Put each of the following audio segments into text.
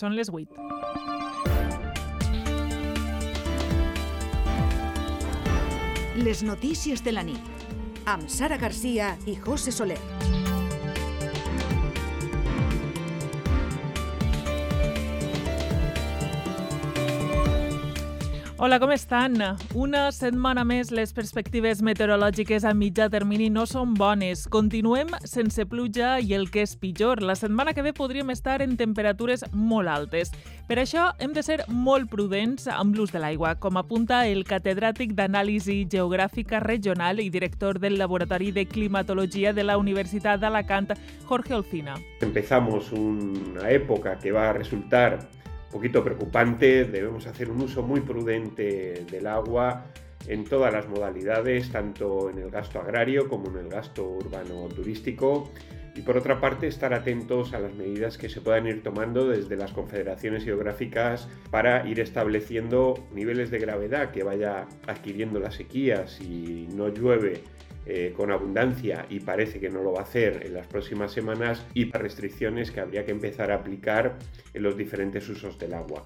Són les 8. Les notícies de la nit amb Sara Garcia i José Soler. Hola, com estan? Una setmana més les perspectives meteorològiques a mitjà termini no són bones. Continuem sense pluja i el que és pitjor, la setmana que ve podríem estar en temperatures molt altes. Per això hem de ser molt prudents amb l'ús de l'aigua, com apunta el catedràtic d'Anàlisi Geogràfica Regional i director del Laboratori de Climatologia de la Universitat d'Alacant, Jorge Olcina. Empezamos una época que va a resultar poquito preocupante. Debemos hacer un uso muy prudente del agua en todas las modalidades, tanto en el gasto agrario como en el gasto urbano turístico. Y por otra parte, estar atentos a las medidas que se puedan ir tomando desde las confederaciones geográficas para ir estableciendo niveles de gravedad que vaya adquiriendo la sequía si no llueve eh, con abundancia y parece que no lo va a hacer en las próximas semanas y para restricciones que habría que empezar a aplicar en los diferentes usos del agua.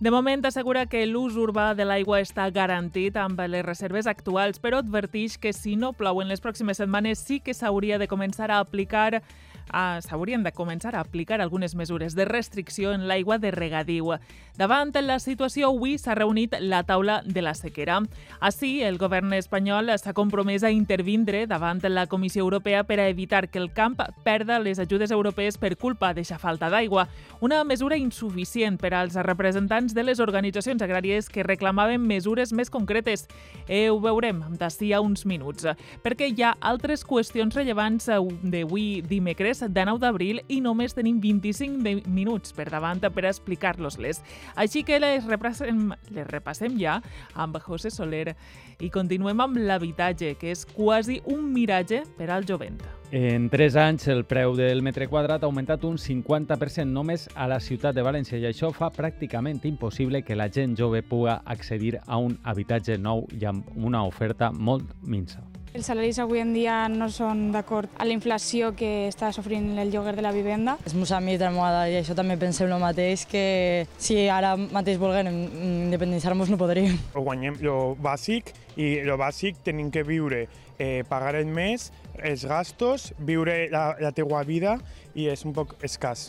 De moment assegura que l'ús urbà de l'aigua està garantit amb les reserves actuals, però advertix que si no plou en les pròximes setmanes sí que s'hauria de començar a aplicar ah, s'haurien de començar a aplicar algunes mesures de restricció en l'aigua de regadiu. Davant la situació, avui s'ha reunit la taula de la sequera. Així, el govern espanyol s'ha compromès a intervindre davant la Comissió Europea per a evitar que el camp perda les ajudes europees per culpa d'eixa falta d'aigua. Una mesura insuficient per als representants de les organitzacions agràries que reclamaven mesures més concretes. Eh, ho veurem d'ací a uns minuts, perquè hi ha altres qüestions rellevants d'avui dimecres de 9 d'abril i només tenim 25 minuts per davant per explicar-los-les. Així que les repassem, les repassem ja amb José Soler i continuem amb l'habitatge, que és quasi un miratge per al jovent. En 3 anys, el preu del metre quadrat ha augmentat un 50% només a la ciutat de València i això fa pràcticament impossible que la gent jove pugui accedir a un habitatge nou i amb una oferta molt minsa. Els salaris avui en dia no són d'acord a la inflació que està sofrint el lloguer de la vivenda. Els meus amics de moda i això també pensem el mateix, que si ara mateix volguem independitzar-nos no podríem. Guanyem lo bàsic i lo bàsic tenim que viure, eh, pagar el mes, els gastos, viure la, la teua vida i és un poc escàs.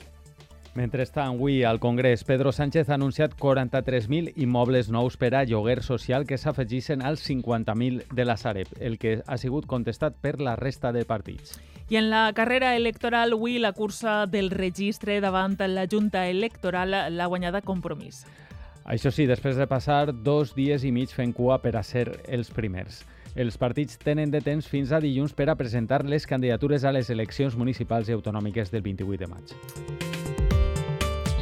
Mentrestant, avui al Congrés, Pedro Sánchez ha anunciat 43.000 immobles nous per a lloguer social que s'afegissin als 50.000 de la Sareb, el que ha sigut contestat per la resta de partits. I en la carrera electoral, avui la cursa del registre davant la Junta Electoral l'ha guanyada Compromís. Això sí, després de passar dos dies i mig fent cua per a ser els primers. Els partits tenen de temps fins a dilluns per a presentar les candidatures a les eleccions municipals i autonòmiques del 28 de maig.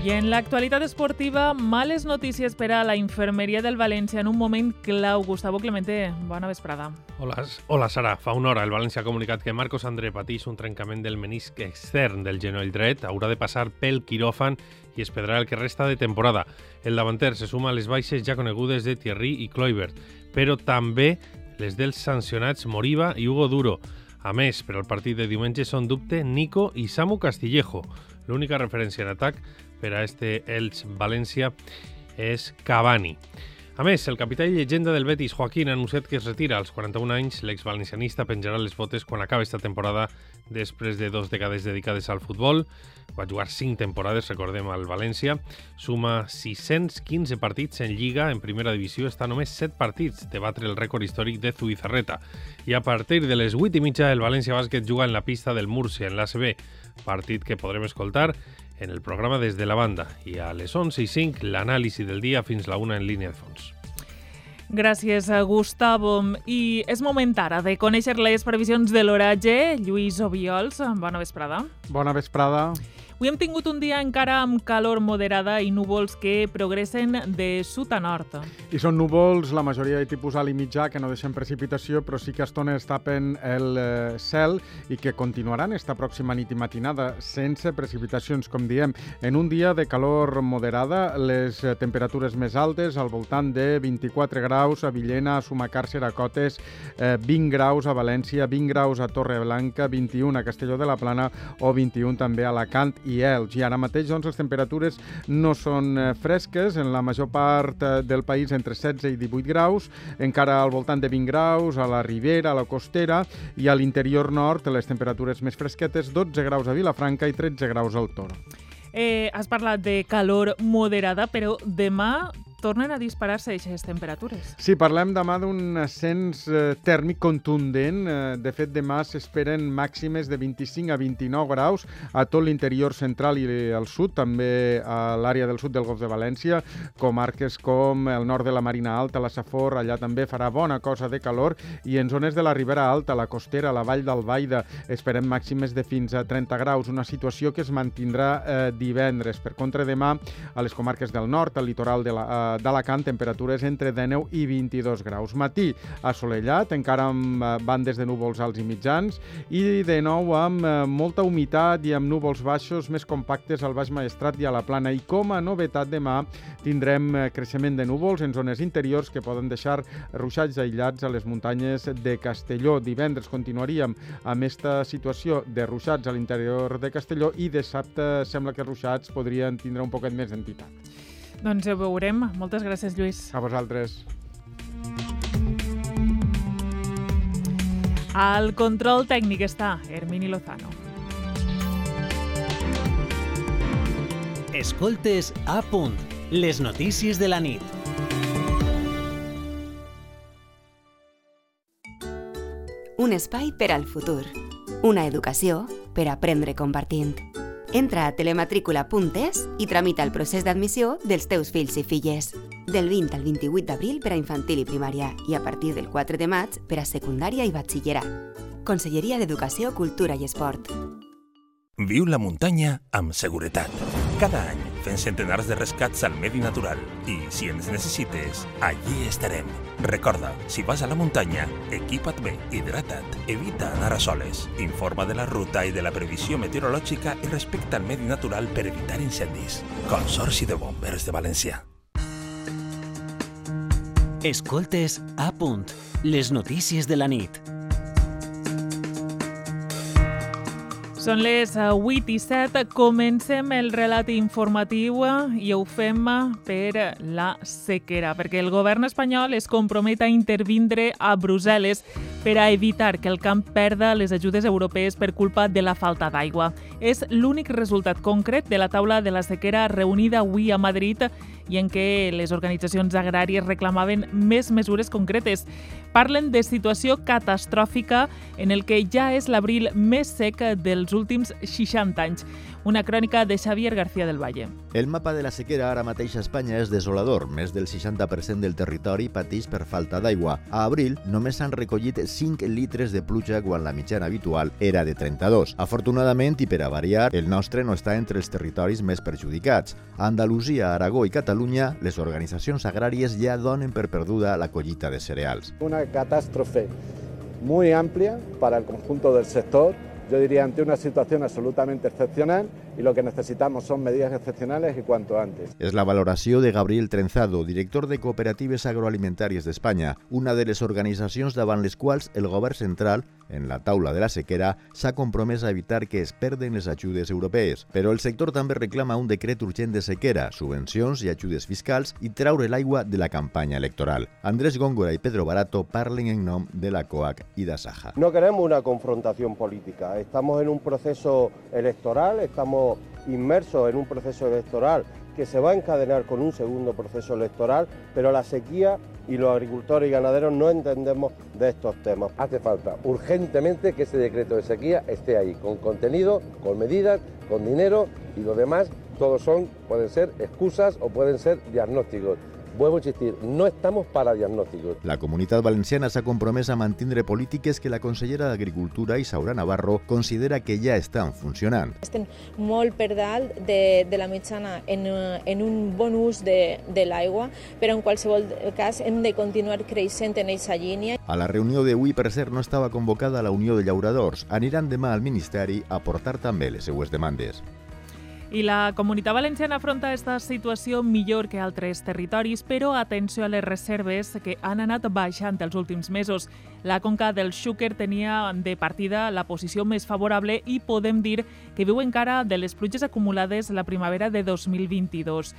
I en l'actualitat esportiva, males notícies per a la infermeria del València en un moment clau. Gustavo Clemente, bona vesprada. Hola, hola Sara. Fa una hora el València ha comunicat que Marcos André pateix un trencament del menisc extern del genoll dret. Haurà de passar pel quiròfan i es perdrà el que resta de temporada. El davanter se suma a les baixes ja conegudes de Thierry i Kluivert, però també les dels sancionats Moriba i Hugo Duro. A més, per al partit de diumenge són dubte Nico i Samu Castillejo. L'única referència en atac per a este Elx València és Cavani. A més, el capità i llegenda del Betis, Joaquín, ha anunciat que es retira als 41 anys. L'ex-valencianista penjarà les botes quan acabi esta temporada després de dos dècades dedicades al futbol. Va jugar 5 temporades, recordem, al València. Suma 615 partits en Lliga, en primera divisió. Està només 7 partits de batre el rècord històric de Zubizarreta. I a partir de les 8 i mitja, el València Bàsquet juga en la pista del Múrcia, en l'ACB. Partit que podrem escoltar en el programa des de la banda i a les 11 i 5 l'anàlisi del dia fins la una en línia de fons. Gràcies, Gustavo. I és moment ara de conèixer les previsions de l'oratge. Lluís Obiols, bona vesprada. Bona vesprada. Avui hem tingut un dia encara amb calor moderada i núvols que progressen de sud a nord. I són núvols, la majoria de tipus alt i mitjà, que no deixen precipitació, però sí que estones tapen el eh, cel i que continuaran esta pròxima nit i matinada sense precipitacions, com diem. En un dia de calor moderada, les eh, temperatures més altes, al voltant de 24 graus a Villena, a Sumacàrcer, a Cotes, eh, 20 graus a València, 20 graus a Torreblanca, 21 a Castelló de la Plana o 21 també a Alacant i Elx. I ara mateix doncs, les temperatures no són eh, fresques, en la major part eh, del país entre 16 i 18 graus, encara al voltant de 20 graus a la Ribera, a la Costera, i a l'interior nord les temperatures més fresquetes, 12 graus a Vilafranca i 13 graus al Toro. Eh, has parlat de calor moderada, però demà tornen a disparar-se aquestes temperatures. Sí, parlem demà d'un ascens eh, tèrmic contundent. Eh, de fet, demà s'esperen màximes de 25 a 29 graus a tot l'interior central i al sud, també a l'àrea del sud del Golf de València, comarques com el nord de la Marina Alta, la Safor, allà també farà bona cosa de calor, i en zones de la Ribera Alta, la Costera, la Vall d'Albaida, esperem màximes de fins a 30 graus, una situació que es mantindrà eh, divendres. Per contra, demà, a les comarques del nord, al litoral de la, eh, d'Alacant, temperatures entre 19 i 22 graus. Matí assolellat, encara amb eh, bandes de núvols alts i mitjans, i de nou amb eh, molta humitat i amb núvols baixos més compactes al Baix Maestrat i a la Plana. I com a novetat demà tindrem eh, creixement de núvols en zones interiors que poden deixar ruixats aïllats a les muntanyes de Castelló. Divendres continuaríem amb aquesta situació de ruixats a l'interior de Castelló i dissabte sembla que ruixats podrien tindre un poquet més d'entitat. Doncs ho veurem. Moltes gràcies, Lluís. A vosaltres. Al control tècnic està Hermini Lozano. Escoltes a punt. Les notícies de la nit. Un espai per al futur. Una educació per aprendre compartint. Entra a telematrícula.es i tramita el procés d'admissió dels teus fills i filles. Del 20 al 28 d'abril per a infantil i primària i a partir del 4 de maig per a secundària i batxillerat. Conselleria d'Educació, Cultura i Esport. Viu la muntanya amb seguretat. Cada any fent centenars de rescats al medi natural i, si ens necessites, allí estarem. Recorda, si vas a la muntanya, equipa't bé, hidrata't, evita anar a soles, informa de la ruta i de la previsió meteorològica i respecta el medi natural per evitar incendis. Consorci de Bombers de València. Escoltes a punt. Les notícies de la nit. Són les 8 i 7. Comencem el relat informatiu i ho fem per la sequera, perquè el govern espanyol es compromet a intervindre a Brussel·les per a evitar que el camp perda les ajudes europees per culpa de la falta d'aigua. És l'únic resultat concret de la taula de la sequera reunida avui a Madrid i en què les organitzacions agràries reclamaven més mesures concretes. Parlen de situació catastròfica en el que ja és l'abril més sec dels últims 60 anys. Una crònica de Xavier García del Valle. El mapa de la sequera ara mateix a Espanya és desolador. Més del 60% del territori pateix per falta d'aigua. A abril només s'han recollit 5 litres de pluja quan la mitjana habitual era de 32. Afortunadament, i per a variar, el nostre no està entre els territoris més perjudicats. A Andalusia, Aragó i Catalunya, les organitzacions agràries ja donen per perduda la collita de cereals. Una catástrofe muy amplia para el conjunto del sector yo diría ante una situación absolutamente excepcional y lo que necesitamos son medidas excepcionales y cuanto antes. És la valoració de Gabriel Trenzado, director de Cooperatives Agroalimentàries d'Espanya, una de les organitzacions davant les quals el govern central, en la taula de la sequera, s'ha compromès a evitar que es perden les ajudes europees. Però el sector també reclama un decret urgent de sequera, subvencions i ajudes fiscals i traure l'aigua de la campanya electoral. Andrés Góngora i Pedro Barato parlen en nom de la COAC i d'Asaja. No queremos una confrontación política. Estamos en un proceso electoral, estamos inmersos en un proceso electoral que se va a encadenar con un segundo proceso electoral, pero la sequía y los agricultores y ganaderos no entendemos de estos temas. Hace falta urgentemente que ese decreto de sequía esté ahí, con contenido, con medidas, con dinero y lo demás, todos son, pueden ser excusas o pueden ser diagnósticos. Vuelvo a insistir, no estamos para diagnósticos. La comunitat valenciana s'ha compromès a mantindre polítiques que la consellera d'Agricultura, Isaura Navarro, considera que ja estan funcionant. Estem molt per dalt de, de la mitjana en, en un bon ús de, de l'aigua, però en qualsevol cas hem de continuar creixent en aquesta línia. A la reunió d'avui, per cert, no estava convocada la Unió de Llauradors. Aniran demà al Ministeri a portar també les seues demandes. I la comunitat valenciana afronta aquesta situació millor que altres territoris, però atenció a les reserves que han anat baixant els últims mesos. La conca del Xúquer tenia de partida la posició més favorable i podem dir que viu encara de les pluges acumulades la primavera de 2022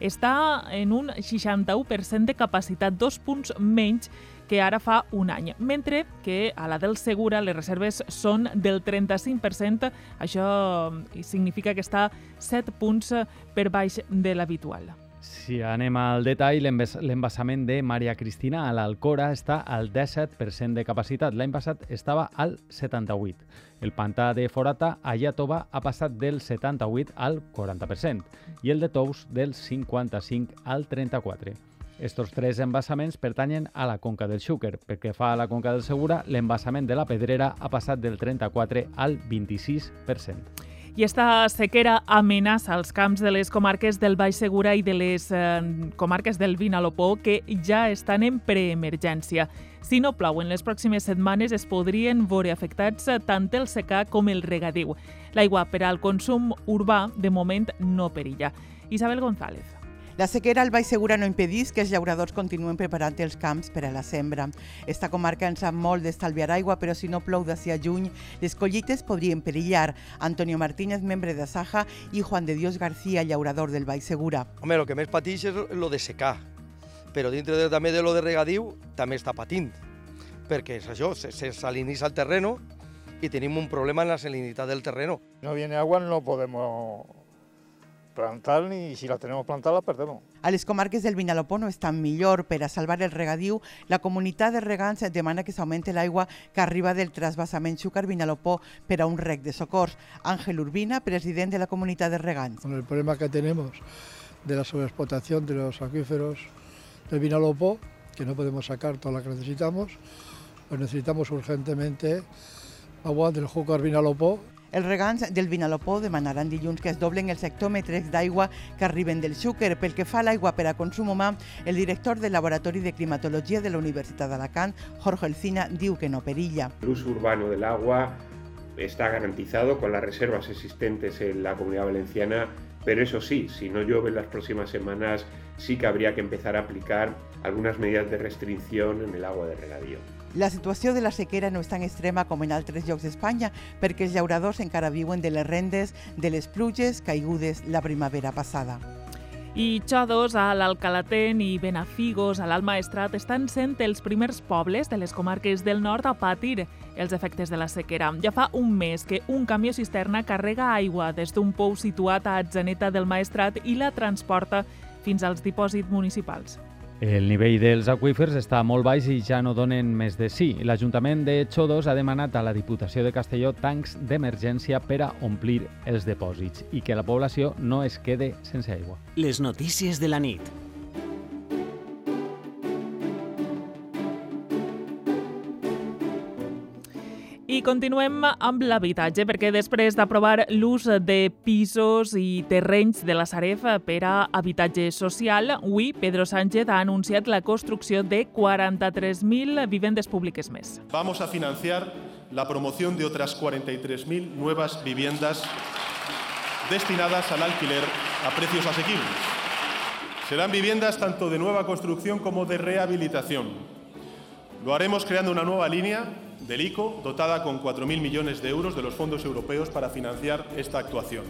està en un 61% de capacitat, dos punts menys que ara fa un any, mentre que a la del Segura les reserves són del 35%, això significa que està 7 punts per baix de l'habitual. Si anem al detall, l'embassament de Maria Cristina a l'Alcora està al 17% de capacitat. L'any passat estava al 78%. El pantà de Forata a Iatova ha passat del 78 al 40% i el de Tous del 55 al 34%. Estos tres embassaments pertanyen a la conca del Xúquer. Perquè fa a la conca del Segura, l'embassament de la Pedrera ha passat del 34 al 26%. I esta sequera amenaça els camps de les comarques del Baix Segura i de les eh, comarques del Vinalopó, que ja estan en preemergència. Si no plou en les pròximes setmanes, es podrien veure afectats tant el secà com el regadiu. L'aigua per al consum urbà, de moment, no perilla. Isabel González. La sequera al Baix Segura no impedís que els llauradors continuen preparant els camps per a la sembra. Esta comarca ens sap molt d'estalviar aigua, però si no plou d'ací a juny, les collites podrien perillar. Antonio Martínez, membre de Saja, i Juan de Dios García, llaurador del Baix Segura. Home, el que més pateix és lo de secar, però dintre de, també de lo de regadiu també està patint, perquè és això, se, se salinitza el terreno i tenim un problema en la salinitat del terreno. No viene agua, no podemos plantar ni si la tenemos plantada la perdemos. A les comarques del Vinalopó no estan millor. Per a salvar el regadiu, la comunitat de regants demana que s'augmente l'aigua que arriba del trasbassament Xúcar-Vinalopó per a un rec de socors. Ángel Urbina, president de la comunitat de regants. Con el problema que tenemos de la sobreexplotación de los acuíferos del Vinalopó, que no podemos sacar toda la que necesitamos, pues necesitamos urgentemente agua del Xúcar-Vinalopó els regants del Vinalopó demanaran dilluns que es doblen els hectòmetres d'aigua que arriben del Xúquer. Pel que fa a l'aigua per el director del Laboratori de Climatologia de la Universitat d'Alacant, Jorge Elcina, diu que no perilla. El uso urbano del agua está garantizado con las reservas existentes en la comunidad valenciana, pero eso sí, si no llueve en las próximas semanas, sí que habría que empezar a aplicar algunas medidas de restricción en el agua de regadío. La situació de la sequera no és tan extrema com en altres llocs d'Espanya perquè els llauradors encara viuen de les rendes de les pluges caigudes la primavera passada. I Xodos, a l'Alcalaten i Benafigos, a l'Alt Maestrat, estan sent els primers pobles de les comarques del nord a patir els efectes de la sequera. Ja fa un mes que un camió cisterna carrega aigua des d'un pou situat a Atzeneta del Maestrat i la transporta fins als dipòsits municipals. El nivell dels aqüífers està molt baix i ja no donen més de sí. L'Ajuntament de Xodos ha demanat a la Diputació de Castelló tancs d'emergència per a omplir els depòsits i que la població no es quede sense aigua. Les notícies de la nit. Continuem amb l'habitatge, perquè després d'aprovar l'ús de pisos i terrenys de la Sareb per a habitatge social, avui Pedro Sánchez ha anunciat la construcció de 43.000 vivendes públiques més. Vamos a financiar la promoción de otras 43.000 nuevas viviendas destinadas al alquiler a precios asequibles. Serán viviendas tanto de nueva construcción como de rehabilitación. Lo haremos creando una nueva línea del ICO, dotada con 4.000 millones de euros de los fondos europeos para financiar esta actuación.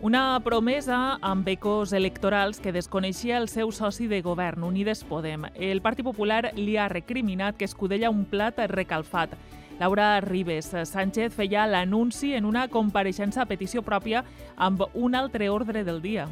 Una promesa amb ecos electorals que desconeixia el seu soci de govern, Unides Podem. El Partit Popular li ha recriminat que escudella un plat recalfat. Laura Ribes Sánchez feia l'anunci en una compareixença a petició pròpia amb un altre ordre del dia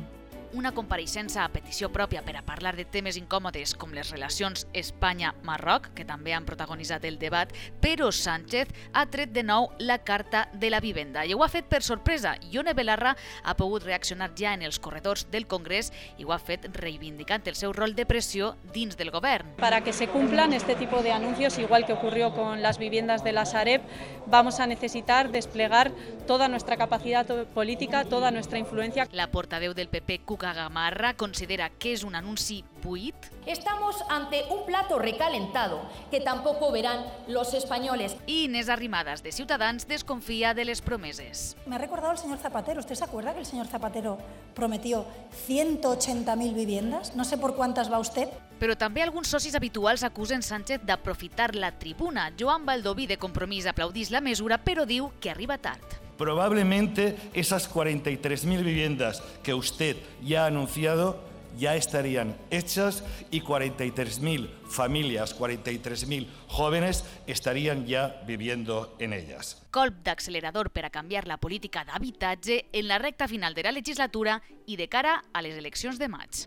una compareixença a petició pròpia per a parlar de temes incòmodes com les relacions Espanya-Marroc, que també han protagonitzat el debat, però Sánchez ha tret de nou la carta de la vivenda i ho ha fet per sorpresa. Ione Belarra ha pogut reaccionar ja en els corredors del Congrés i ho ha fet reivindicant el seu rol de pressió dins del govern. Para que se cumplan este tipo de anuncios, igual que ocurrió con las viviendas de la Sareb, vamos a necesitar desplegar toda nuestra capacidad política, toda nuestra influencia. La portaveu del PP, Cuc Gamarra considera que és un anunci buit. Estamos ante un plato recalentado que tampoco verán los españoles. I Inés Arrimadas, de Ciutadans, desconfia de les promeses. Me ha recordado el señor Zapatero. ¿Usted se acuerda que el señor Zapatero prometió 180.000 viviendas? No sé por cuántas va usted. Però també alguns socis habituals acusen Sánchez d'aprofitar la tribuna. Joan Baldoví, de Compromís, aplaudís la mesura, però diu que arriba tard. Probablemente esas 43.000 viviendas que usted ya ha anunciado ya estarían hechas y 43.000 familias, 43.000 jóvenes estarían ya viviendo en ellas. Colp d'accelerador per a canviar la política d'habitatge en la recta final de la legislatura i de cara a les eleccions de maig.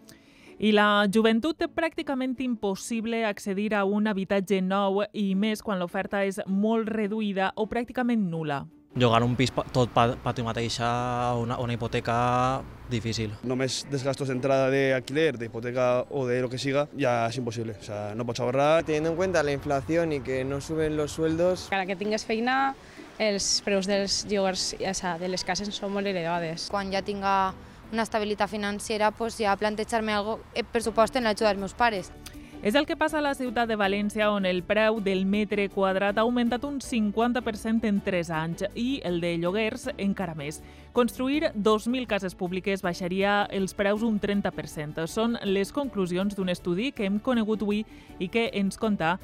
I la joventut té pràcticament impossible accedir a un habitatge nou i més quan l'oferta és molt reduïda o pràcticament nula. Llogar un pis tot pa- pati mateixa, una, una hipoteca difícil. Només desgastos d'entrada de alquiler, de hipoteca o de lo que siga, ya es imposible. O sea, no pots ahorrar. Teniendo en cuenta la inflación y que no suben los sueldos, Encara que tingues feina, els preus dels lloguers o sea, de les cases són molt elevades. Quan ja tinga una estabilitat financera, pues ja plantejar-me algo, eh, pressupost en l'ajuda dels meus pares. És el que passa a la ciutat de València, on el preu del metre quadrat ha augmentat un 50% en 3 anys i el de lloguers encara més. Construir 2.000 cases públiques baixaria els preus un 30%. Són les conclusions d'un estudi que hem conegut avui i que ens conta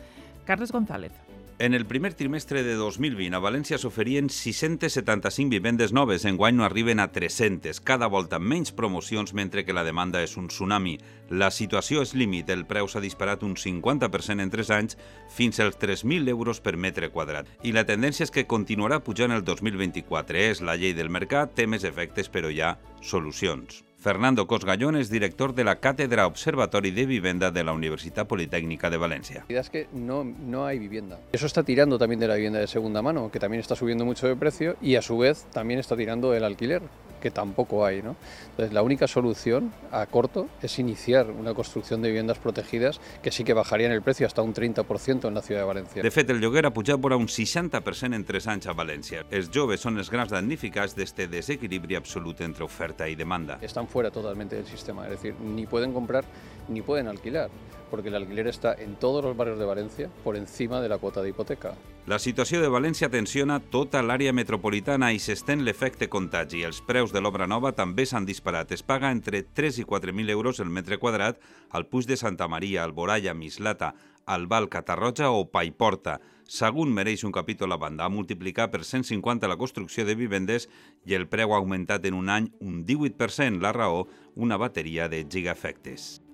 Carles González. En el primer trimestre de 2020 a València s'oferien 675 vivendes noves, enguany no arriben a 300, cada volta menys promocions mentre que la demanda és un tsunami. La situació és límit, el preu s'ha disparat un 50% en 3 anys fins als 3.000 euros per metre quadrat. I la tendència és que continuarà pujant el 2024. És la llei del mercat, té més efectes però hi ha solucions. Fernando Cosgallón es director de la Cátedra Observatorio de Vivienda de la Universidad Politécnica de Valencia. La realidad es que no, no hay vivienda. Eso está tirando también de la vivienda de segunda mano, que también está subiendo mucho de precio, y a su vez también está tirando del alquiler, que tampoco hay. ¿no? Entonces, la única solución a corto es iniciar una construcción de viviendas protegidas que sí que bajarían el precio hasta un 30% en la ciudad de Valencia. De fet, el lloguer ha pujat vora un 60% en 3 anys a València. Els joves són els grans damnificats d'este desequilibri absolut entre oferta i demanda. Están fuera totalmente del sistema, es decir, ni pueden comprar ni pueden alquilar, porque el alquiler está en todos los barrios de Valencia por encima de la cuota de hipoteca. La situació de València tensiona tota l'àrea metropolitana i s'estén l'efecte contagi. Els preus de l'obra nova també s'han disparat. Es paga entre 3 i 4.000 euros el metre quadrat al Puig de Santa Maria, Alboraya, Mislata, Albal, Catarroja o Paiporta. Sagunt mereix un capítol a banda. Ha multiplicat per 150 la construcció de vivendes i el preu ha augmentat en un any un 18%. La raó, una bateria de gigafectes.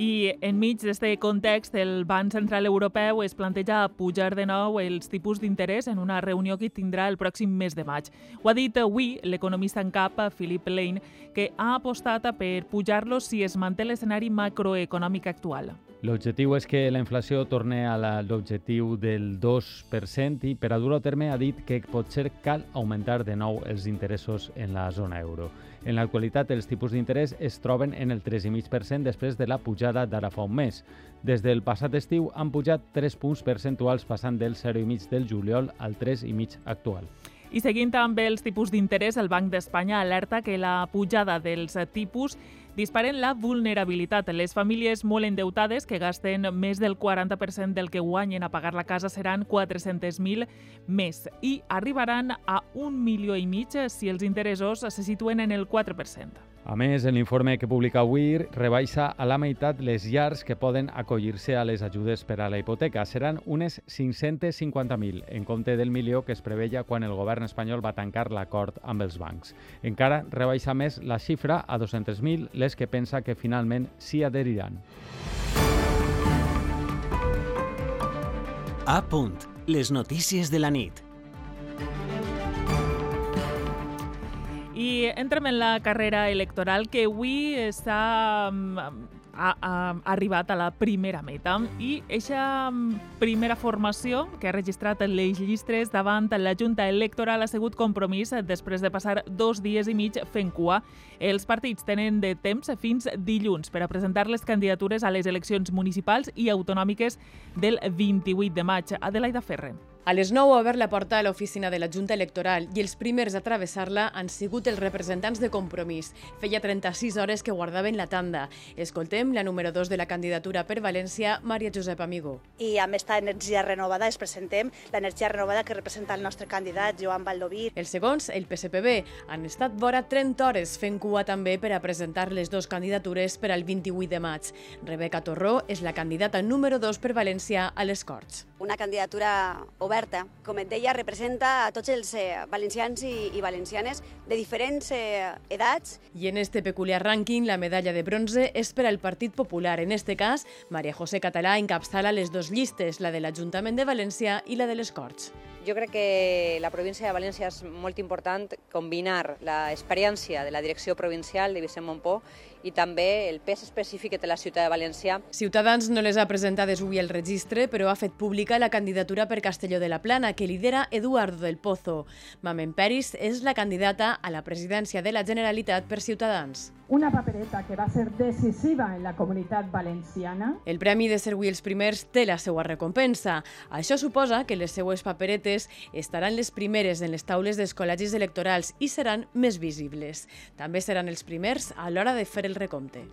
I enmig d'aquest context, el Banc Central Europeu es planteja pujar de nou els tipus d'interès en una reunió que tindrà el pròxim mes de maig. Ho ha dit avui l'economista en cap, Philip Lane, que ha apostat per pujar-los si es manté l'escenari macroeconòmic actual. L'objectiu és que la inflació torni a l'objectiu del 2% i per a dur-ho a terme ha dit que potser cal augmentar de nou els interessos en la zona euro. En l'actualitat, els tipus d'interès es troben en el 3,5% després de la pujada d'ara fa un mes. Des del passat estiu han pujat 3 punts percentuals passant del 0,5 del juliol al 3,5 actual. I seguint també els tipus d'interès, el Banc d'Espanya alerta que la pujada dels tipus disparen la vulnerabilitat. Les famílies molt endeutades que gasten més del 40% del que guanyen a pagar la casa seran 400.000 més i arribaran a un milió i mig si els interessos se situen en el 4%. A més, en l'informe que publica avui rebaixa a la meitat les llars que poden acollir-se a les ajudes per a la hipoteca. Seran unes 550.000, en compte del milió que es preveia quan el govern espanyol va tancar l'acord amb els bancs. Encara rebaixa més la xifra a 200.000 les que pensa que finalment s'hi adheriran. A punt. Les notícies de la nit. I entrem en la carrera electoral que avui està mm, ha, ha arribat a la primera meta i aquesta primera formació que ha registrat les llistres davant la Junta Electoral ha sigut compromís després de passar dos dies i mig fent cua. Els partits tenen de temps fins dilluns per a presentar les candidatures a les eleccions municipals i autonòmiques del 28 de maig. Adelaida Ferrer. A les 9 ha obert la porta a l'oficina de la Junta Electoral i els primers a travessar-la han sigut els representants de Compromís. Feia 36 hores que guardaven la tanda. Escoltem la número 2 de la candidatura per València, Maria Josep Amigo. I amb aquesta energia renovada es presentem l'energia renovada que representa el nostre candidat, Joan Baldoví. Els segons, el PSPB, han estat vora 30 hores fent cua també per a presentar les dues candidatures per al 28 de maig. Rebeca Torró és la candidata número 2 per València a les Corts. Una candidatura oberta. Com et deia, representa a tots els eh, valencians i, i valencianes de diferents eh, edats. I en este peculiar rànquing, la medalla de bronze és per al Partit Popular. En este cas, Maria José Català encapçala les dues llistes, la de l'Ajuntament de València i la de les Corts. Jo crec que la província de València és molt important combinar l'experiència de la direcció provincial de Vicent Montpó i també el pes específic que té la ciutat de València. Ciutadans no les ha presentades avui el registre, però ha fet pública la candidatura per Castelló de la Plana, que lidera Eduardo del Pozo. Mamen Peris és la candidata a la presidència de la Generalitat per Ciutadans. Una papereta que va ser decisiva en la comunitat valenciana. El Premi de Servir els Primers té la seva recompensa. Això suposa que les seues paperetes estaran les primeres en les taules dels col·legis electorals i seran més visibles. També seran els primers a l'hora de fer el recompte.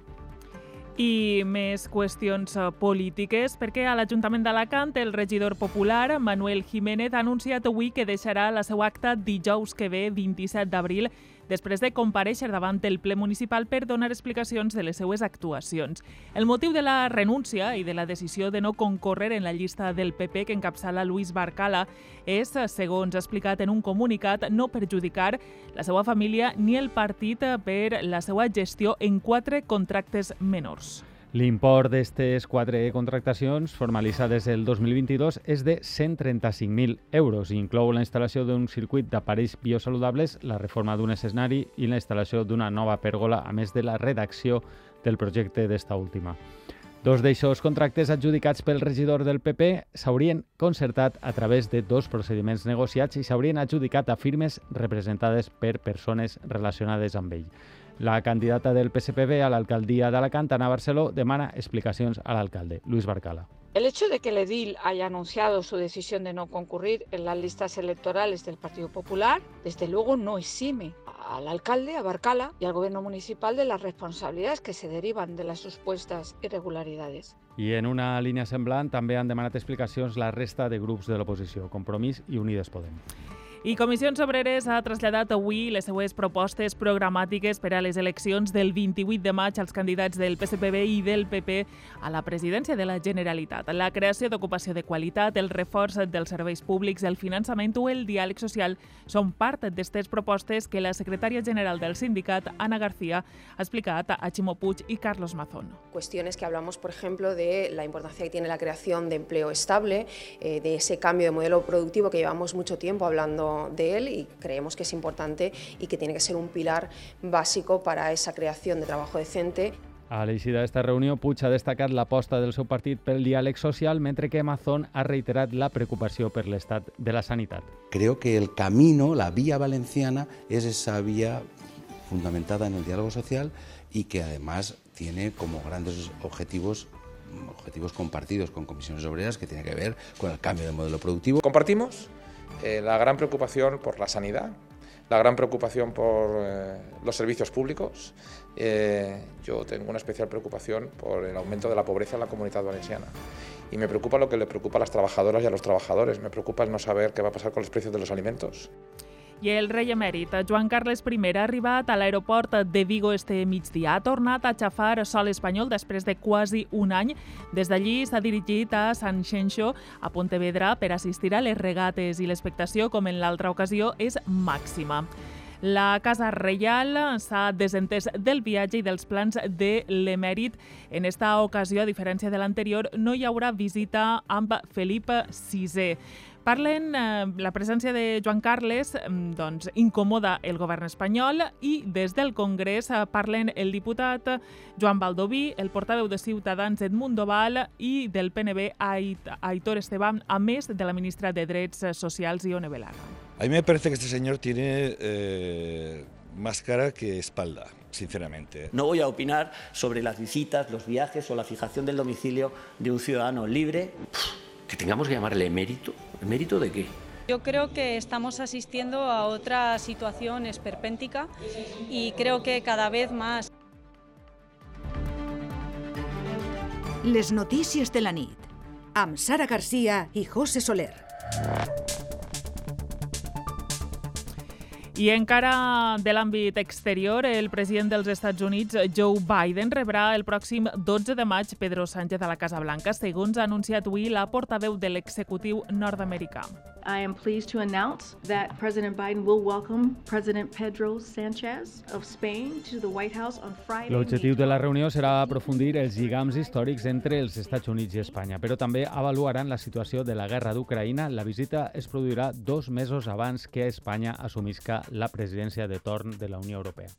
I més qüestions eh, polítiques, perquè a l'Ajuntament d'Alacant el regidor popular Manuel Jiménez ha anunciat avui que deixarà la seva acta dijous que ve, 27 d'abril, després de compareixer davant el ple municipal per donar explicacions de les seues actuacions. El motiu de la renúncia i de la decisió de no concórrer en la llista del PP que encapçala Luis Barcala és, segons ha explicat en un comunicat, no perjudicar la seva família ni el partit per la seva gestió en quatre contractes menors. L'import d'aquestes quatre contractacions formalitzades el 2022 és de 135.000 euros i inclou la instal·lació d'un circuit d'aparells biosaludables, la reforma d'un escenari i la instal·lació d'una nova pèrgola, a més de la redacció del projecte d'esta última. Dos d'aixòs contractes adjudicats pel regidor del PP s'haurien concertat a través de dos procediments negociats i s'haurien adjudicat a firmes representades per persones relacionades amb ell. La candidata del PSPB a la alcaldía de Alacant, Ana Barceló, demana explicacions al alcalde, Luis Barcala. El hecho de que el edil haya anunciado su decisión de no concurrir en las listas electorales del Partido Popular, desde luego no exime al alcalde, a Barcala y al gobierno municipal de las responsabilidades que se derivan de las supuestas irregularidades. I en una línia semblant també han demanat explicacions la resta de grups de l'oposició, Compromís i Unides Podem. I Comissions Obreres ha traslladat avui les seues propostes programàtiques per a les eleccions del 28 de maig als candidats del PSPB i del PP a la presidència de la Generalitat. La creació d'ocupació de qualitat, el reforç dels serveis públics, el finançament o el diàleg social són part d'aquestes propostes que la secretària general del sindicat, Ana García, ha explicat a Chimo Puig y Carlos Mazón. Cuestiones que hablamos, por ejemplo, de la importancia que tiene la creación de estable, eh, de ese cambio de modelo productivo que llevamos mucho tiempo hablando de él y creemos que es importante y que tiene que ser un pilar básico para esa creación de trabajo decente. A l'eixida d'esta reunió, Puig ha destacat l'aposta del seu partit pel diàleg social, mentre que Mazón ha reiterat la preocupació per l'estat de la sanitat. Creo que el camino, la vía valenciana, es esa vía fundamentada en el diálogo social y que además tiene como grandes objetivos objetivos compartidos con comisiones obreras que tiene que ver con el cambio de modelo productivo. Compartimos eh, la gran preocupación por la sanidad, la gran preocupación por eh, los servicios públicos. Eh, yo tengo una especial preocupación por el aumento de la pobreza en la comunidad valenciana. Y me preocupa lo que le preocupa a las trabajadoras y a los trabajadores. Me preocupa el no saber qué va a pasar con los precios de los alimentos. I el rei emèrit Joan Carles I ha arribat a l'aeroport de Vigo este migdia. Ha tornat a xafar sol espanyol després de quasi un any. Des d'allí s'ha dirigit a San Xenxo, a Pontevedra, per assistir a les regates i l'expectació, com en l'altra ocasió, és màxima. La Casa Reial s'ha desentès del viatge i dels plans de l'emèrit. En esta ocasió, a diferència de l'anterior, no hi haurà visita amb Felip VI. Parlen, eh, la presència de Joan Carles mm, doncs, incomoda el govern espanyol i des del Congrés eh, parlen el diputat Joan Baldoví, el portaveu de Ciutadans Edmundo Val i del PNB Aitor Esteban, a més de la ministra de Drets Socials Ione Belarra. A mí me parece que este señor tiene eh, más cara que espalda sinceramente. No voy a opinar sobre las visitas, los viajes o la fijación del domicilio de un ciudadano libre que tengamos que llamarle mérito. ¿Mérito de qué? Yo creo que estamos asistiendo a otra situación esperpéntica y creo que cada vez más. Les notícies de la nit, amb Sara Garcia i José Soler. I encara de l'àmbit exterior, el president dels Estats Units, Joe Biden, rebrà el pròxim 12 de maig Pedro Sánchez a la Casa Blanca, segons ha anunciat avui la portaveu de l'executiu nord-americà. I am pleased to announce that President Biden will welcome President Pedro Sanchez of Spain to the White House on Friday. L'objectiu de la reunió serà aprofundir els lligams històrics entre els Estats Units i Espanya, però també avaluaran la situació de la guerra d'Ucraïna. La visita es produirà dos mesos abans que Espanya assumisca la presidència de torn de la Unió Europea.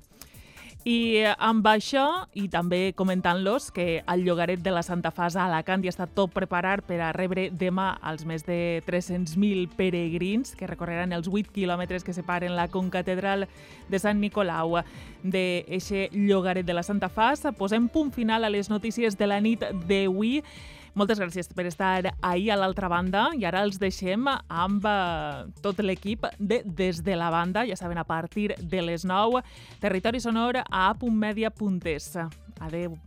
I amb això, i també comentant-los que al llogaret de la Santa Fasa a Alacant ja està tot preparat per a rebre demà els més de 300.000 peregrins que recorreran els 8 quilòmetres que separen la concatedral de Sant Nicolau d'eixe llogaret de la Santa Fasa. Posem punt final a les notícies de la nit d'avui. Moltes gràcies per estar ahir a l'altra banda i ara els deixem amb eh, tot l'equip de Des de la Banda, ja saben, a partir de les 9, Territori Sonor a apuntmedia.es. Adeu.